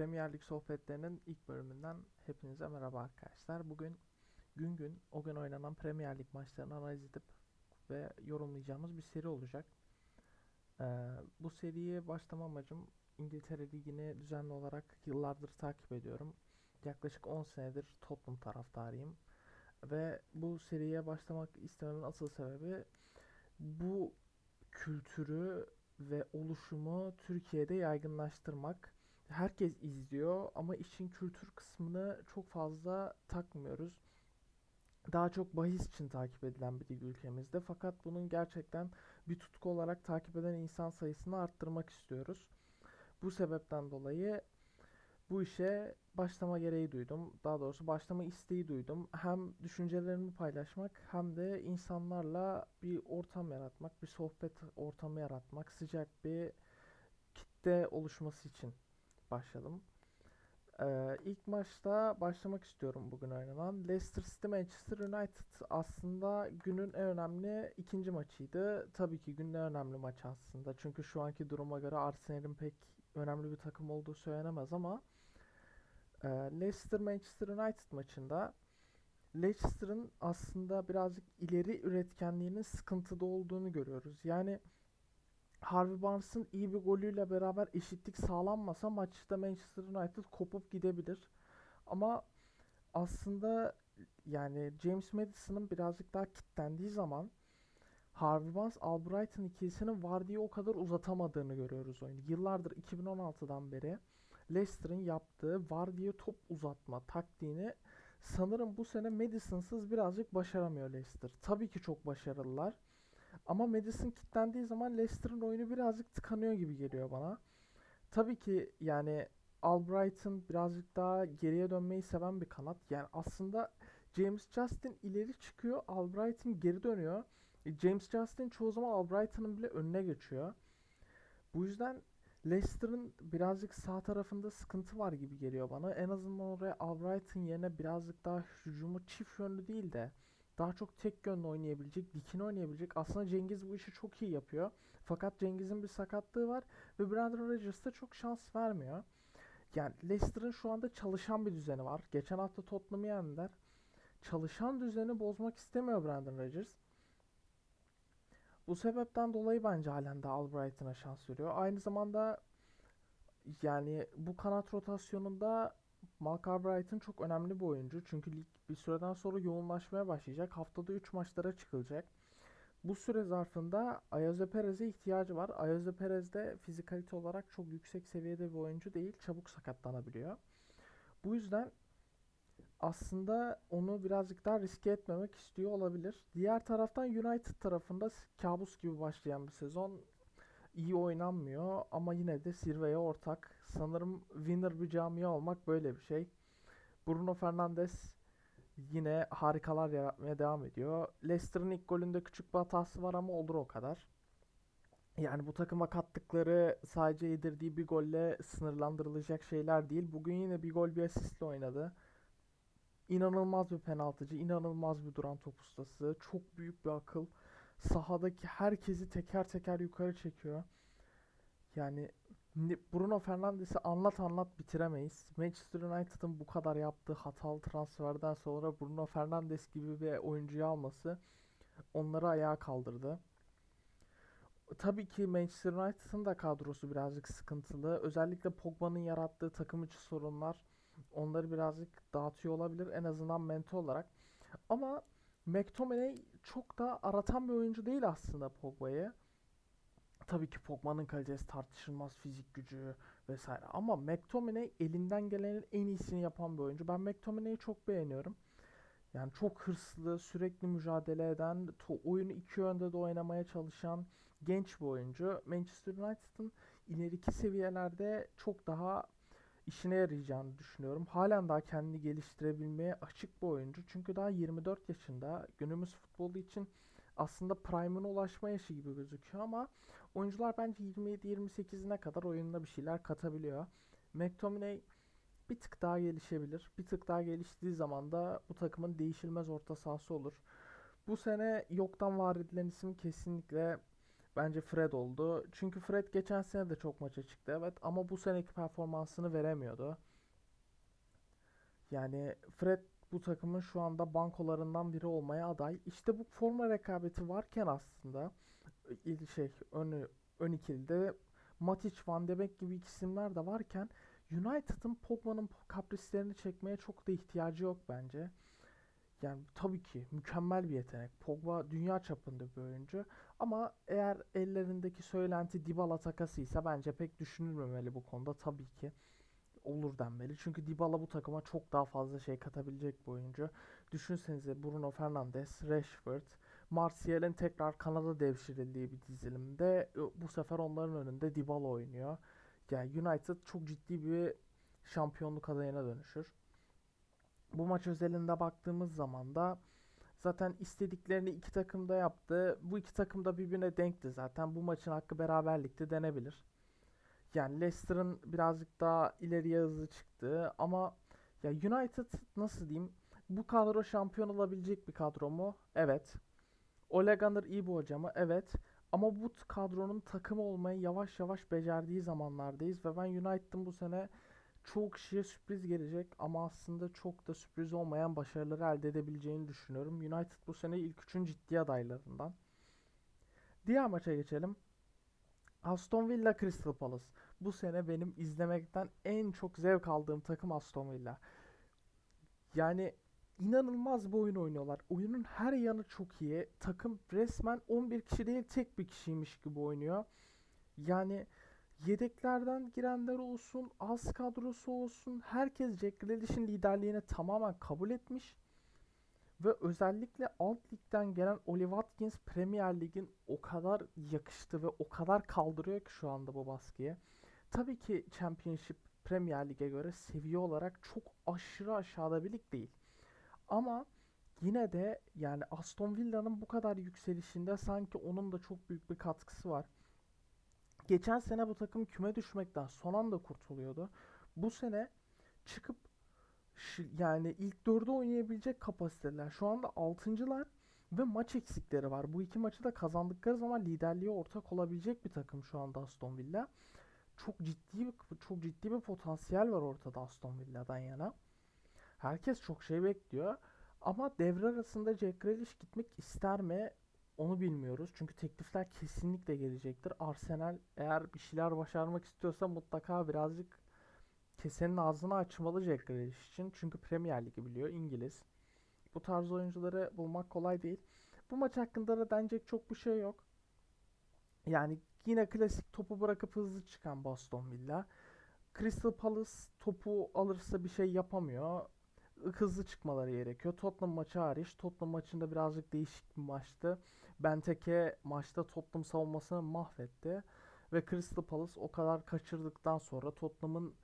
Premier Lig sohbetlerinin ilk bölümünden hepinize merhaba arkadaşlar. Bugün gün gün o gün oynanan Premier Lig maçlarını analiz edip ve yorumlayacağımız bir seri olacak. Ee, bu seriye başlama amacım İngiltere Ligi'ni düzenli olarak yıllardır takip ediyorum. Yaklaşık 10 senedir Tottenham taraftarıyım. Ve bu seriye başlamak istememin asıl sebebi bu kültürü ve oluşumu Türkiye'de yaygınlaştırmak. Herkes izliyor ama işin kültür kısmını çok fazla takmıyoruz. Daha çok bahis için takip edilen bir lig ülkemizde. Fakat bunun gerçekten bir tutku olarak takip eden insan sayısını arttırmak istiyoruz. Bu sebepten dolayı bu işe başlama gereği duydum. Daha doğrusu başlama isteği duydum. Hem düşüncelerimi paylaşmak hem de insanlarla bir ortam yaratmak, bir sohbet ortamı yaratmak, sıcak bir kitle oluşması için başladım. Ee, ilk maçta başlamak istiyorum bugün oynanan. Leicester City Manchester United aslında günün en önemli ikinci maçıydı. Tabii ki günün en önemli maç aslında. Çünkü şu anki duruma göre Arsenal'in pek önemli bir takım olduğu söylenemez ama e, Leicester Manchester United maçında Leicester'ın aslında birazcık ileri üretkenliğinin sıkıntıda olduğunu görüyoruz. Yani Harvey Barnes'ın iyi bir golüyle beraber eşitlik sağlanmasa maçta Manchester United kopup gidebilir. Ama aslında yani James Madison'ın birazcık daha kitlendiği zaman Harvey Barnes Albrighton ikilisinin Vardy'yi o kadar uzatamadığını görüyoruz oyunu. Yıllardır 2016'dan beri Leicester'ın yaptığı Vardy'ye top uzatma taktiğini sanırım bu sene Madison'sız birazcık başaramıyor Leicester. Tabii ki çok başarılılar. Ama Madison kilitlendiği zaman Leicester'ın oyunu birazcık tıkanıyor gibi geliyor bana. Tabii ki yani Albright'ın birazcık daha geriye dönmeyi seven bir kanat. Yani aslında James Justin ileri çıkıyor, Albright'ın geri dönüyor. E, James Justin çoğu zaman Albright'ın bile önüne geçiyor. Bu yüzden Leicester'ın birazcık sağ tarafında sıkıntı var gibi geliyor bana. En azından oraya Albright'ın yerine birazcık daha hücumu çift yönlü değil de daha çok tek yönlü oynayabilecek, dikine oynayabilecek. Aslında Cengiz bu işi çok iyi yapıyor. Fakat Cengiz'in bir sakatlığı var ve Brandon Rodgers da çok şans vermiyor. Yani Leicester'ın şu anda çalışan bir düzeni var. Geçen hafta Tottenham'ı yendiler. Çalışan düzeni bozmak istemiyor Brandon Rodgers. Bu sebepten dolayı bence halen de Albright'ına şans veriyor. Aynı zamanda yani bu kanat rotasyonunda Mark Albright'ın çok önemli bir oyuncu. Çünkü lig bir süreden sonra yoğunlaşmaya başlayacak. Haftada 3 maçlara çıkılacak. Bu süre zarfında Ayoze Perez'e ihtiyacı var. Ayoze Perez de fizikalite olarak çok yüksek seviyede bir oyuncu değil. Çabuk sakatlanabiliyor. Bu yüzden aslında onu birazcık daha riske etmemek istiyor olabilir. Diğer taraftan United tarafında kabus gibi başlayan bir sezon iyi oynanmıyor ama yine de zirveye ortak. Sanırım winner bir camia olmak böyle bir şey. Bruno Fernandes yine harikalar yaratmaya devam ediyor. Leicester'ın ilk golünde küçük bir hatası var ama olur o kadar. Yani bu takıma kattıkları sadece yedirdiği bir golle sınırlandırılacak şeyler değil. Bugün yine bir gol bir asistle oynadı. İnanılmaz bir penaltıcı, inanılmaz bir duran top ustası, çok büyük bir akıl. Sahadaki herkesi teker teker yukarı çekiyor. Yani Bruno Fernandes'i anlat anlat bitiremeyiz. Manchester United'ın bu kadar yaptığı hatalı transferden sonra Bruno Fernandes gibi bir oyuncuyu alması onları ayağa kaldırdı. Tabii ki Manchester United'ın da kadrosu birazcık sıkıntılı. Özellikle Pogba'nın yarattığı takım içi sorunlar onları birazcık dağıtıyor olabilir en azından mental olarak. Ama McTominay çok da aratan bir oyuncu değil aslında Pogba'yı. Tabii ki Pogba'nın kalitesi tartışılmaz fizik gücü vesaire ama McTominay elinden gelenin en iyisini yapan bir oyuncu. Ben McTominay'i çok beğeniyorum. Yani çok hırslı, sürekli mücadele eden, oyunu iki yönde de oynamaya çalışan genç bir oyuncu. Manchester United'ın ileriki seviyelerde çok daha işine yarayacağını düşünüyorum. Halen daha kendini geliştirebilmeye açık bir oyuncu. Çünkü daha 24 yaşında. Günümüz futbolu için aslında prime'ına ulaşma yaşı gibi gözüküyor ama oyuncular bence 27-28'ine kadar oyununa bir şeyler katabiliyor. McTominay bir tık daha gelişebilir. Bir tık daha geliştiği zaman da bu takımın değişilmez orta sahası olur. Bu sene yoktan var edilen isim kesinlikle Bence Fred oldu. Çünkü Fred geçen sene de çok maça çıktı evet ama bu seneki performansını veremiyordu. Yani Fred bu takımın şu anda bankolarından biri olmaya aday. İşte bu forma rekabeti varken aslında il şey ön, ön ikilide Matic, Van de Beek gibi isimler de varken United'ın Pogba'nın kaprislerini çekmeye çok da ihtiyacı yok bence. Yani tabii ki mükemmel bir yetenek. Pogba dünya çapında bir oyuncu. Ama eğer ellerindeki söylenti Dybala takasıysa bence pek düşünülmemeli bu konuda tabii ki olur denmeli. Çünkü Dybala bu takıma çok daha fazla şey katabilecek bir oyuncu. Düşünsenize Bruno Fernandes, Rashford, Martial'in tekrar Kanada devşirildiği bir dizilimde bu sefer onların önünde Dybala oynuyor. Yani United çok ciddi bir şampiyonluk adayına dönüşür. Bu maç özelinde baktığımız zaman da zaten istediklerini iki takım da yaptı. Bu iki takım da birbirine denkti zaten. Bu maçın hakkı beraberlikte denebilir. Yani Leicester'ın birazcık daha ileriye hızlı çıktı ama ya United nasıl diyeyim bu kadro şampiyon olabilecek bir kadro mu? Evet. Ole Gunnar iyi bir hoca mı? Evet. Ama bu kadronun takım olmayı yavaş yavaş becerdiği zamanlardayız ve ben United'ın bu sene çok kişiye sürpriz gelecek ama aslında çok da sürpriz olmayan başarıları elde edebileceğini düşünüyorum. United bu sene ilk üçün ciddi adaylarından. Diğer maça geçelim. Aston Villa Crystal Palace. Bu sene benim izlemekten en çok zevk aldığım takım Aston Villa. Yani inanılmaz bir oyun oynuyorlar. Oyunun her yanı çok iyi. Takım resmen 11 kişi değil tek bir kişiymiş gibi oynuyor. Yani yedeklerden girenler olsun, az kadrosu olsun herkes Jack Grealish'in liderliğini tamamen kabul etmiş. Ve özellikle alt ligden gelen Oli Watkins Premier Lig'in o kadar yakıştı ve o kadar kaldırıyor ki şu anda bu baskıyı. Tabii ki Championship Premier Lig'e göre seviye olarak çok aşırı aşağıda bir lig değil. Ama yine de yani Aston Villa'nın bu kadar yükselişinde sanki onun da çok büyük bir katkısı var. Geçen sene bu takım küme düşmekten son anda kurtuluyordu. Bu sene çıkıp yani ilk dörde oynayabilecek kapasiteler. Şu anda altıncılar ve maç eksikleri var. Bu iki maçı da kazandıkları zaman liderliğe ortak olabilecek bir takım şu anda Aston Villa. Çok ciddi bir çok ciddi bir potansiyel var ortada Aston Villa'dan yana. Herkes çok şey bekliyor. Ama devre arasında Jack Grealish gitmek ister mi? Onu bilmiyoruz. Çünkü teklifler kesinlikle gelecektir. Arsenal eğer bir şeyler başarmak istiyorsa mutlaka birazcık kesenin ağzını açmalı Jack Grealish için. Çünkü Premier Ligi biliyor. İngiliz. Bu tarz oyuncuları bulmak kolay değil. Bu maç hakkında da denecek çok bir şey yok. Yani yine klasik topu bırakıp hızlı çıkan Boston Villa. Crystal Palace topu alırsa bir şey yapamıyor. Hızlı çıkmaları gerekiyor. Tottenham maçı hariç. Tottenham maçında birazcık değişik bir maçtı. Benteke maçta Tottenham savunmasını mahvetti. Ve Crystal Palace o kadar kaçırdıktan sonra Tottenham'ın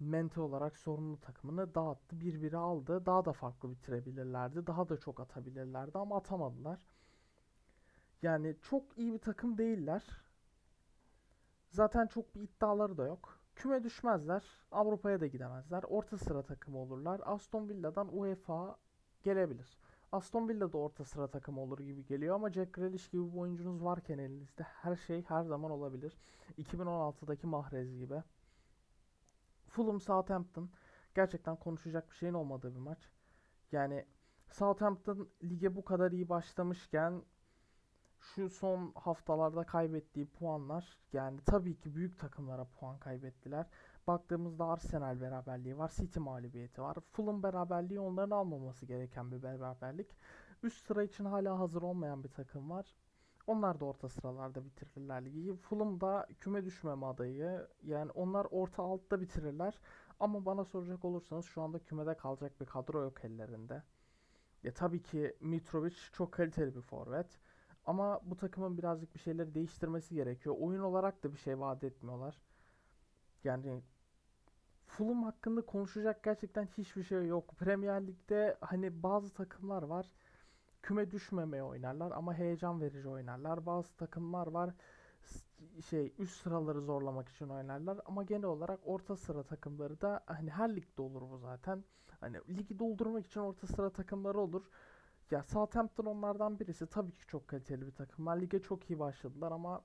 mente olarak sorunlu takımını dağıttı. Birbiri aldı. Daha da farklı bitirebilirlerdi. Daha da çok atabilirlerdi ama atamadılar. Yani çok iyi bir takım değiller. Zaten çok bir iddiaları da yok. Küme düşmezler. Avrupa'ya da gidemezler. Orta sıra takımı olurlar. Aston Villa'dan UEFA gelebilir. Aston Villa da orta sıra takımı olur gibi geliyor ama Jack Grealish gibi bir oyuncunuz varken elinizde her şey her zaman olabilir. 2016'daki Mahrez gibi. Fulham Southampton gerçekten konuşacak bir şeyin olmadığı bir maç. Yani Southampton lige bu kadar iyi başlamışken şu son haftalarda kaybettiği puanlar yani tabii ki büyük takımlara puan kaybettiler. Baktığımızda Arsenal beraberliği var, City mağlubiyeti var. Fulham beraberliği onların almaması gereken bir beraberlik. Üst sıra için hala hazır olmayan bir takım var. Onlar da orta sıralarda bitirirler ligi. Fulham da küme düşmeme adayı. Yani onlar orta altta bitirirler. Ama bana soracak olursanız şu anda kümede kalacak bir kadro yok ellerinde. Ya tabii ki Mitrovic çok kaliteli bir forvet. Ama bu takımın birazcık bir şeyleri değiştirmesi gerekiyor. Oyun olarak da bir şey vaat etmiyorlar. Yani Fulham hakkında konuşacak gerçekten hiçbir şey yok. Premier Lig'de hani bazı takımlar var küme düşmemeye oynarlar ama heyecan verici oynarlar. Bazı takımlar var şey üst sıraları zorlamak için oynarlar ama genel olarak orta sıra takımları da hani her ligde olur bu zaten. Hani ligi doldurmak için orta sıra takımları olur. Ya Southampton onlardan birisi. Tabii ki çok kaliteli bir takım. Lige çok iyi başladılar ama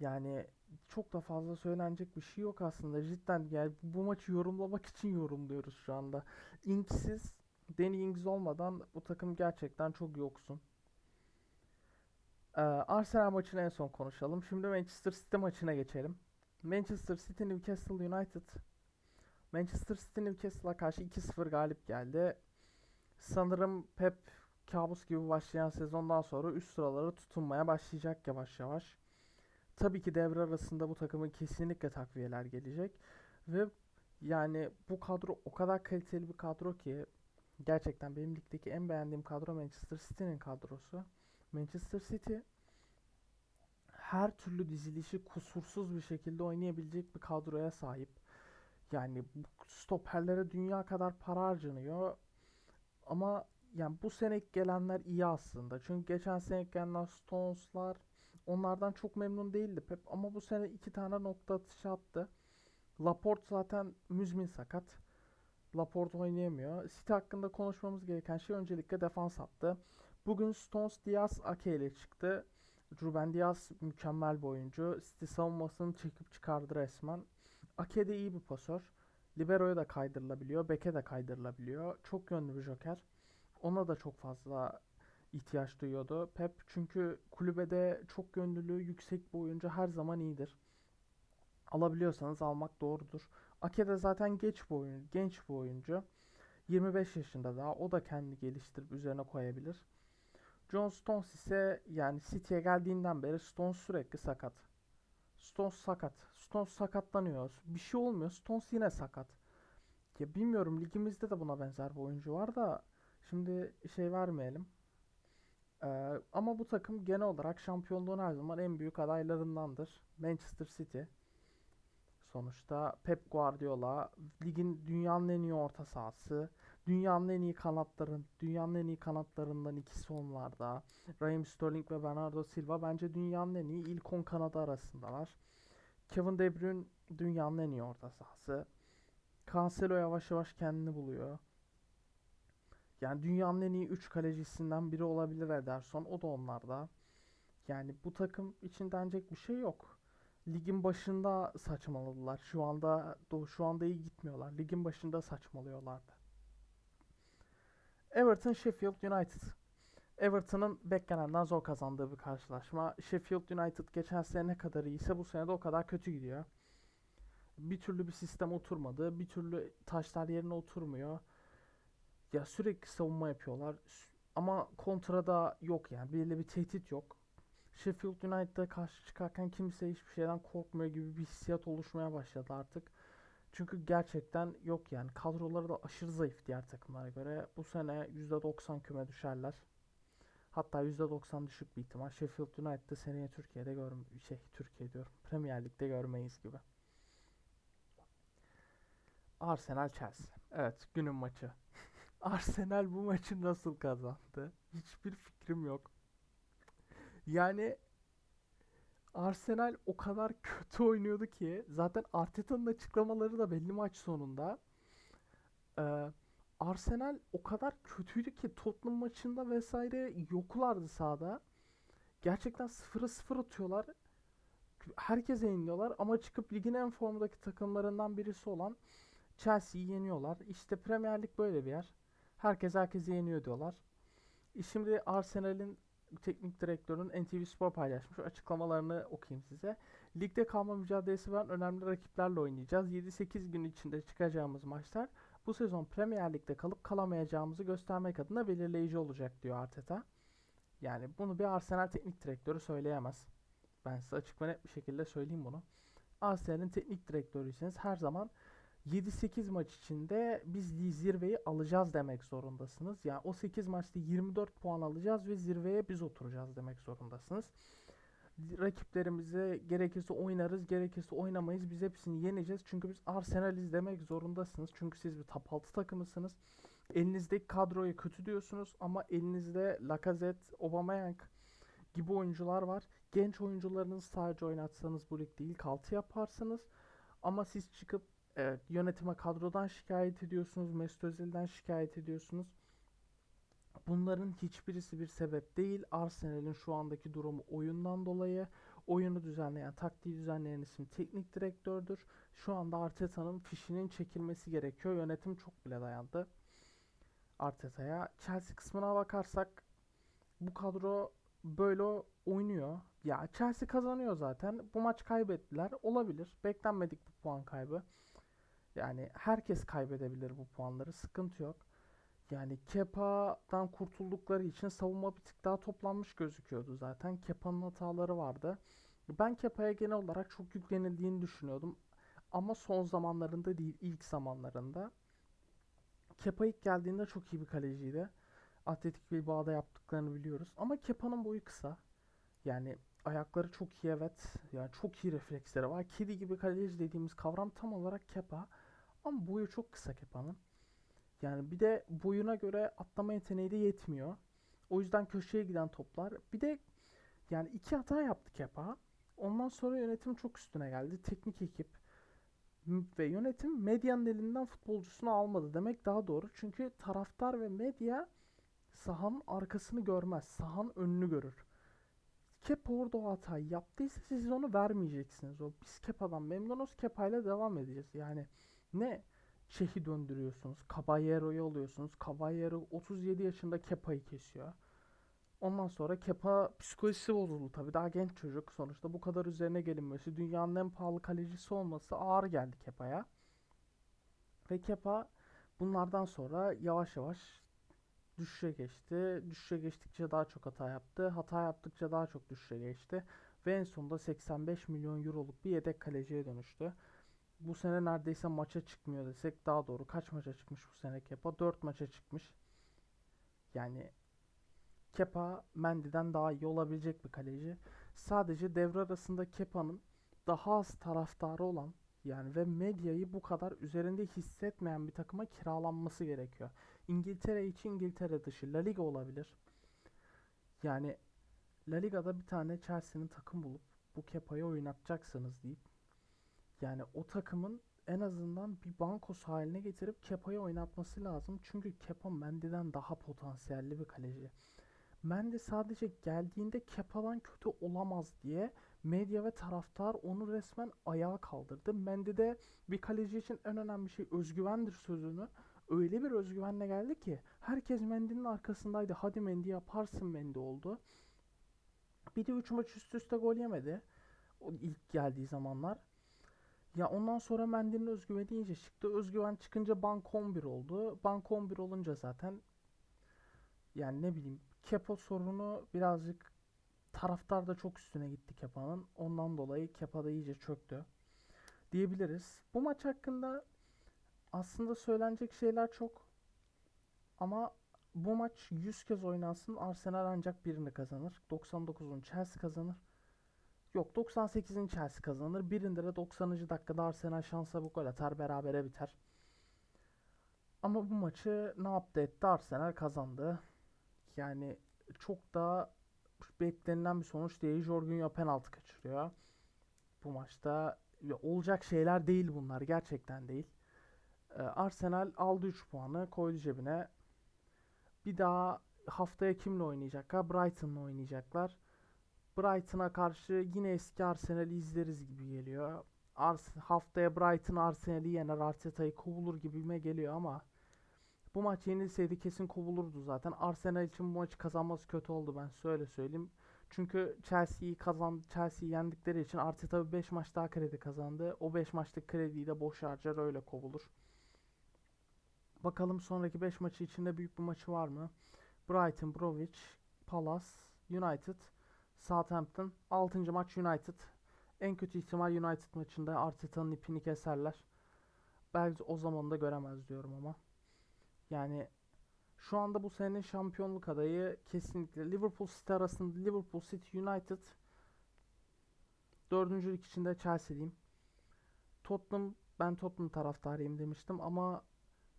yani çok da fazla söylenecek bir şey yok aslında. Cidden yani bu maçı yorumlamak için yorumluyoruz şu anda. Ink'siz, Danny Ings olmadan bu takım gerçekten çok yoksun. Ee, Arsenal maçını en son konuşalım. Şimdi Manchester City maçına geçelim. Manchester City Newcastle United. Manchester City Newcastle'a karşı 2-0 galip geldi. Sanırım Pep kabus gibi başlayan sezondan sonra üst sıralara tutunmaya başlayacak yavaş yavaş. Tabii ki devre arasında bu takımın kesinlikle takviyeler gelecek ve yani bu kadro o kadar kaliteli bir kadro ki gerçekten benim ligdeki en beğendiğim kadro Manchester City'nin kadrosu. Manchester City her türlü dizilişi kusursuz bir şekilde oynayabilecek bir kadroya sahip. Yani stoperlere dünya kadar para harcanıyor. Ama yani bu sene gelenler iyi aslında. Çünkü geçen sene gelenler Stones'lar onlardan çok memnun değildi Pep. Ama bu sene iki tane nokta atışı attı. Laporte zaten müzmin sakat. Laporte oynayamıyor. City hakkında konuşmamız gereken şey öncelikle defans attı. Bugün Stones Diaz Ake ile çıktı. Ruben Diaz mükemmel bir oyuncu. City savunmasını çekip çıkardı resmen. Ake de iyi bir pasör. Libero'ya da kaydırılabiliyor. Beke de kaydırılabiliyor. Çok yönlü bir joker. Ona da çok fazla ihtiyaç duyuyordu. Pep çünkü kulübede çok yönlülüğü yüksek bir oyuncu her zaman iyidir. Alabiliyorsanız almak doğrudur. Ake de zaten geç bir oyuncu, genç bir oyuncu. 25 yaşında daha. O da kendi geliştirip üzerine koyabilir. John Stones ise yani City'ye geldiğinden beri Stones sürekli sakat. Stones sakat. Stones sakatlanıyor. Bir şey olmuyor. Stones yine sakat. Ya bilmiyorum ligimizde de buna benzer bir oyuncu var da şimdi şey vermeyelim. Ee, ama bu takım genel olarak şampiyonluğun her zaman en büyük adaylarındandır. Manchester City. Sonuçta Pep Guardiola ligin dünyanın en iyi orta sahası. Dünyanın en iyi kanatların, dünyanın en iyi kanatlarından ikisi onlarda. Raheem Sterling ve Bernardo Silva bence dünyanın en iyi ilk 10 kanadı arasındalar. Kevin De Bruyne dünyanın en iyi orta sahası. Cancelo yavaş yavaş kendini buluyor. Yani dünyanın en iyi 3 kalecisinden biri olabilir Ederson. O da onlarda. Yani bu takım için denecek bir şey yok. Ligin başında saçmaladılar. Şu anda şu anda iyi gitmiyorlar. Ligin başında saçmalıyorlardı. Everton Sheffield United. Everton'ın beklenenden zor kazandığı bir karşılaşma. Sheffield United geçen sene ne kadar iyiyse bu sene de o kadar kötü gidiyor. Bir türlü bir sistem oturmadı. Bir türlü taşlar yerine oturmuyor. Ya sürekli savunma yapıyorlar. Ama kontrada yok yani. Belirli bir tehdit yok. Sheffield United'a karşı çıkarken kimse hiçbir şeyden korkmuyor gibi bir hissiyat oluşmaya başladı artık. Çünkü gerçekten yok yani. Kadroları da aşırı zayıf diğer takımlara göre. Bu sene %90 küme düşerler. Hatta %90 düşük bir ihtimal. Sheffield United'ı seneye Türkiye'de gör şey Türkiye diyorum. Premier Lig'de görmeyiz gibi. Arsenal Chelsea. Evet, günün maçı. Arsenal bu maçı nasıl kazandı? Hiçbir fikrim yok. Yani Arsenal o kadar kötü oynuyordu ki zaten Arteta'nın açıklamaları da belli maç sonunda. Ee, Arsenal o kadar kötüydü ki Tottenham maçında vesaire yoklardı sahada. Gerçekten 0'a 0 atıyorlar. Herkese yeniliyorlar ama çıkıp ligin en formdaki takımlarından birisi olan Chelsea'yi yeniyorlar. İşte Premier Lig böyle bir yer. Herkes herkesi yeniyor diyorlar. E şimdi Arsenal'in teknik direktörün NTV Spor paylaşmış. Açıklamalarını okuyayım size. Ligde kalma mücadelesi veren önemli rakiplerle oynayacağız. 7-8 gün içinde çıkacağımız maçlar bu sezon Premier Lig'de kalıp kalamayacağımızı göstermek adına belirleyici olacak diyor Arteta. Yani bunu bir Arsenal teknik direktörü söyleyemez. Ben size açık ve net bir şekilde söyleyeyim bunu. Arsenal'in teknik direktörüyseniz her zaman 7-8 maç içinde biz zirveyi alacağız demek zorundasınız. Yani o 8 maçta 24 puan alacağız ve zirveye biz oturacağız demek zorundasınız. Rakiplerimize gerekirse oynarız, gerekirse oynamayız. Biz hepsini yeneceğiz. Çünkü biz Arsenal'iz demek zorundasınız. Çünkü siz bir top 6 takımısınız. Elinizdeki kadroyu kötü diyorsunuz ama elinizde Lacazette, Aubameyang gibi oyuncular var. Genç oyuncularınızı sadece oynatsanız bu ligde ilk 6 yaparsınız. Ama siz çıkıp Evet, yönetime kadrodan şikayet ediyorsunuz. Mesut Özil'den şikayet ediyorsunuz. bunların hiçbirisi bir sebep değil. Arsenal'in şu andaki durumu oyundan dolayı. Oyunu düzenleyen, taktiği düzenleyen isim teknik direktördür. Şu anda Arteta'nın fişinin çekilmesi gerekiyor. Yönetim çok bile dayandı Arteta'ya. Chelsea kısmına bakarsak bu kadro böyle oynuyor. Ya Chelsea kazanıyor zaten. Bu maç kaybettiler. Olabilir. Beklenmedik bu puan kaybı. Yani herkes kaybedebilir bu puanları. Sıkıntı yok. Yani Kepa'dan kurtuldukları için savunma bir tık daha toplanmış gözüküyordu zaten. Kepa'nın hataları vardı. Ben Kepa'ya genel olarak çok yüklenildiğini düşünüyordum. Ama son zamanlarında değil, ilk zamanlarında. Kepa ilk geldiğinde çok iyi bir kaleciydi. Atletik Bilbao'da yaptıklarını biliyoruz. Ama Kepa'nın boyu kısa. Yani ayakları çok iyi evet. Yani çok iyi refleksleri var. Kedi gibi kaleci dediğimiz kavram tam olarak Kepa. Ama boyu çok kısa Kepa'nın. Yani bir de boyuna göre atlama yeteneği de yetmiyor. O yüzden köşeye giden toplar. Bir de yani iki hata yaptı Kepa. Ondan sonra yönetim çok üstüne geldi. Teknik ekip ve yönetim medyanın elinden futbolcusunu almadı demek daha doğru. Çünkü taraftar ve medya sahanın arkasını görmez. Sahanın önünü görür. Kepa orada o hatayı yaptıysa siz onu vermeyeceksiniz. O biz Kepa'dan memnunuz. Kepa ile devam edeceğiz. Yani ne Çehi döndürüyorsunuz. Caballero'yu alıyorsunuz. Caballero 37 yaşında Kepa'yı kesiyor. Ondan sonra Kepa psikolojisi bozuldu tabii. Daha genç çocuk sonuçta. Bu kadar üzerine gelinmesi, dünyanın en pahalı kalecisi olması ağır geldi Kepa'ya. Ve Kepa bunlardan sonra yavaş yavaş düşüşe geçti. Düşüşe geçtikçe daha çok hata yaptı. Hata yaptıkça daha çok düşüşe geçti. Ve en sonunda 85 milyon euroluk bir yedek kaleciye dönüştü. Bu sene neredeyse maça çıkmıyor desek daha doğru. Kaç maça çıkmış bu sene Kepa? 4 maça çıkmış. Yani Kepa Mendy'den daha iyi olabilecek bir kaleci. Sadece devre arasında Kepa'nın daha az taraftarı olan yani ve medyayı bu kadar üzerinde hissetmeyen bir takıma kiralanması gerekiyor. İngiltere için İngiltere dışı La Liga olabilir. Yani La Liga'da bir tane Chelsea'nin takım bulup bu Kepa'yı oynatacaksınız deyip yani o takımın en azından bir bankos haline getirip Kepa'yı oynatması lazım. Çünkü Kepa Mendy'den daha potansiyelli bir kaleci. Mendy sadece geldiğinde Kepa'dan kötü olamaz diye medya ve taraftar onu resmen ayağa kaldırdı. Mendy de bir kaleci için en önemli şey özgüvendir sözünü öyle bir özgüvenle geldi ki herkes Mendy'nin arkasındaydı. Hadi Mendy yaparsın Mendy oldu. Bir de 3 maç üst üste gol yemedi. O ilk geldiği zamanlar. Ya ondan sonra Mendy'nin özgüveni iyice çıktı. Özgüven çıkınca bank 11 oldu. Bank 11 olunca zaten yani ne bileyim Kepa sorunu birazcık taraftar da çok üstüne gitti Kepa'nın. Ondan dolayı Kepa da iyice çöktü diyebiliriz. Bu maç hakkında aslında söylenecek şeyler çok. Ama bu maç 100 kez oynansın Arsenal ancak birini kazanır. 99'un Chelsea kazanır. Yok 98'in Chelsea kazanır. Birinde de 90. dakikada Arsenal şansa bu gol atar berabere biter. Ama bu maçı ne yaptı etti Arsenal kazandı. Yani çok daha beklenilen bir sonuç değil. Jorginho penaltı kaçırıyor. Bu maçta olacak şeyler değil bunlar. Gerçekten değil. Ee, Arsenal aldı 3 puanı koydu cebine. Bir daha haftaya kimle oynayacaklar? Brighton'la oynayacaklar. Brighton'a karşı yine eski Arsenal'i izleriz gibi geliyor. Ars haftaya Brighton Arsenal'i yener Arteta'yı kovulur gibime geliyor ama bu maç yenilseydi kesin kovulurdu zaten. Arsenal için bu maçı kazanması kötü oldu ben söyle söyleyeyim. Çünkü Chelsea'yi kazan Chelsea'yi yendikleri için Arteta 5 maç daha kredi kazandı. O 5 maçlık krediyi de boş harcar öyle kovulur. Bakalım sonraki 5 maçı içinde büyük bir maçı var mı? Brighton, Bromwich, Palace, United, Southampton. 6. maç United. En kötü ihtimal United maçında Arteta'nın ipini keserler. Belki o zaman da göremez diyorum ama. Yani şu anda bu senenin şampiyonluk adayı kesinlikle Liverpool City arasında Liverpool City United dördüncülük içinde Chelsea'liyim. Tottenham ben Tottenham taraftarıyım demiştim ama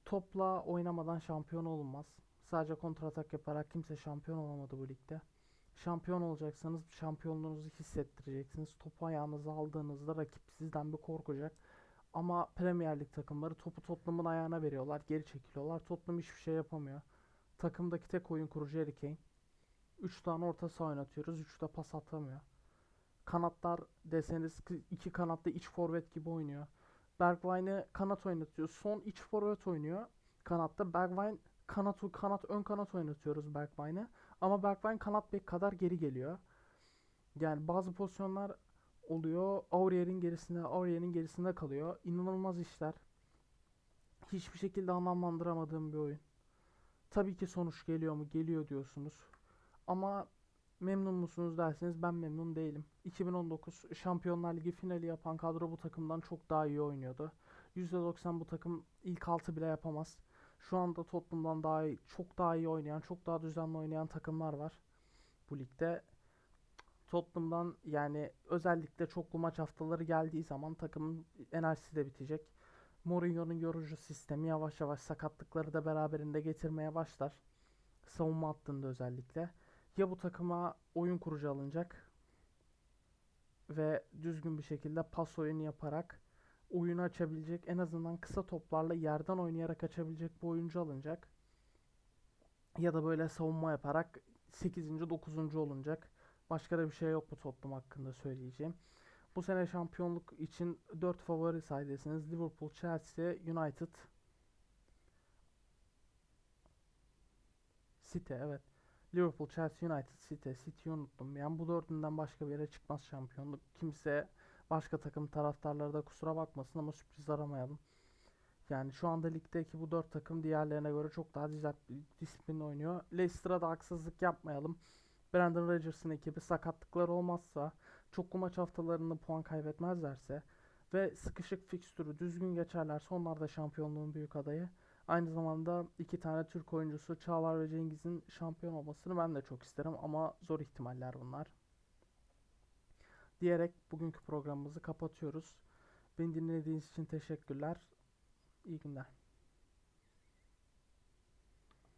topla oynamadan şampiyon olunmaz. Sadece kontratak yaparak kimse şampiyon olamadı bu ligde. Şampiyon olacaksanız şampiyonluğunuzu hissettireceksiniz. Topu ayağınıza aldığınızda rakip sizden bir korkacak. Ama Premier Lig takımları topu Tottenham'ın ayağına veriyorlar. Geri çekiliyorlar. Tottenham hiçbir şey yapamıyor. Takımdaki tek oyun kurucu Harry Kane. 3 tane orta saha oynatıyoruz. 3 de pas atamıyor. Kanatlar deseniz ki iki kanatlı iç forvet gibi oynuyor. Bergwijn'i kanat oynatıyor. Son iç forvet oynuyor. Kanatta Bergwijn kanat kanat ön kanat oynatıyoruz Bergwijn'i. Ama Bergwijn kanat bek kadar geri geliyor. Yani bazı pozisyonlar oluyor. Aurier'in gerisinde, Aurier'in gerisinde kalıyor. İnanılmaz işler. Hiçbir şekilde anlamlandıramadığım bir oyun. Tabii ki sonuç geliyor mu? Geliyor diyorsunuz. Ama memnun musunuz derseniz ben memnun değilim. 2019 Şampiyonlar Ligi finali yapan kadro bu takımdan çok daha iyi oynuyordu. %90 bu takım ilk 6 bile yapamaz. Şu anda Tottenham'dan daha iyi, çok daha iyi oynayan, çok daha düzenli oynayan takımlar var bu ligde. Tottenham'dan yani özellikle çoklu maç haftaları geldiği zaman takımın enerjisi de bitecek. Mourinho'nun yorucu sistemi yavaş yavaş sakatlıkları da beraberinde getirmeye başlar. Savunma hattında özellikle. Ya bu takıma oyun kurucu alınacak ve düzgün bir şekilde pas oyunu yaparak oyunu açabilecek en azından kısa toplarla yerden oynayarak açabilecek bir oyuncu alınacak. Ya da böyle savunma yaparak 8. 9. olunacak. Başka da bir şey yok bu Tottenham hakkında söyleyeceğim. Bu sene şampiyonluk için 4 favori saydeyseniz Liverpool, Chelsea, United, City evet. Liverpool, Chelsea, United, City, City'yi unuttum. Yani bu dördünden başka bir yere çıkmaz şampiyonluk. Kimse başka takım taraftarları da kusura bakmasın ama sürpriz aramayalım. Yani şu anda ligdeki bu dört takım diğerlerine göre çok daha disiplin oynuyor. Leicester'a da haksızlık yapmayalım. Brandon Rodgers'ın ekibi sakatlıklar olmazsa, çoklu maç haftalarında puan kaybetmezlerse ve sıkışık fikstürü düzgün geçerlerse onlar da şampiyonluğun büyük adayı. Aynı zamanda iki tane Türk oyuncusu Çağlar ve Cengiz'in şampiyon olmasını ben de çok isterim ama zor ihtimaller bunlar. Diyerek bugünkü programımızı kapatıyoruz. Beni dinlediğiniz için teşekkürler. İyi günler.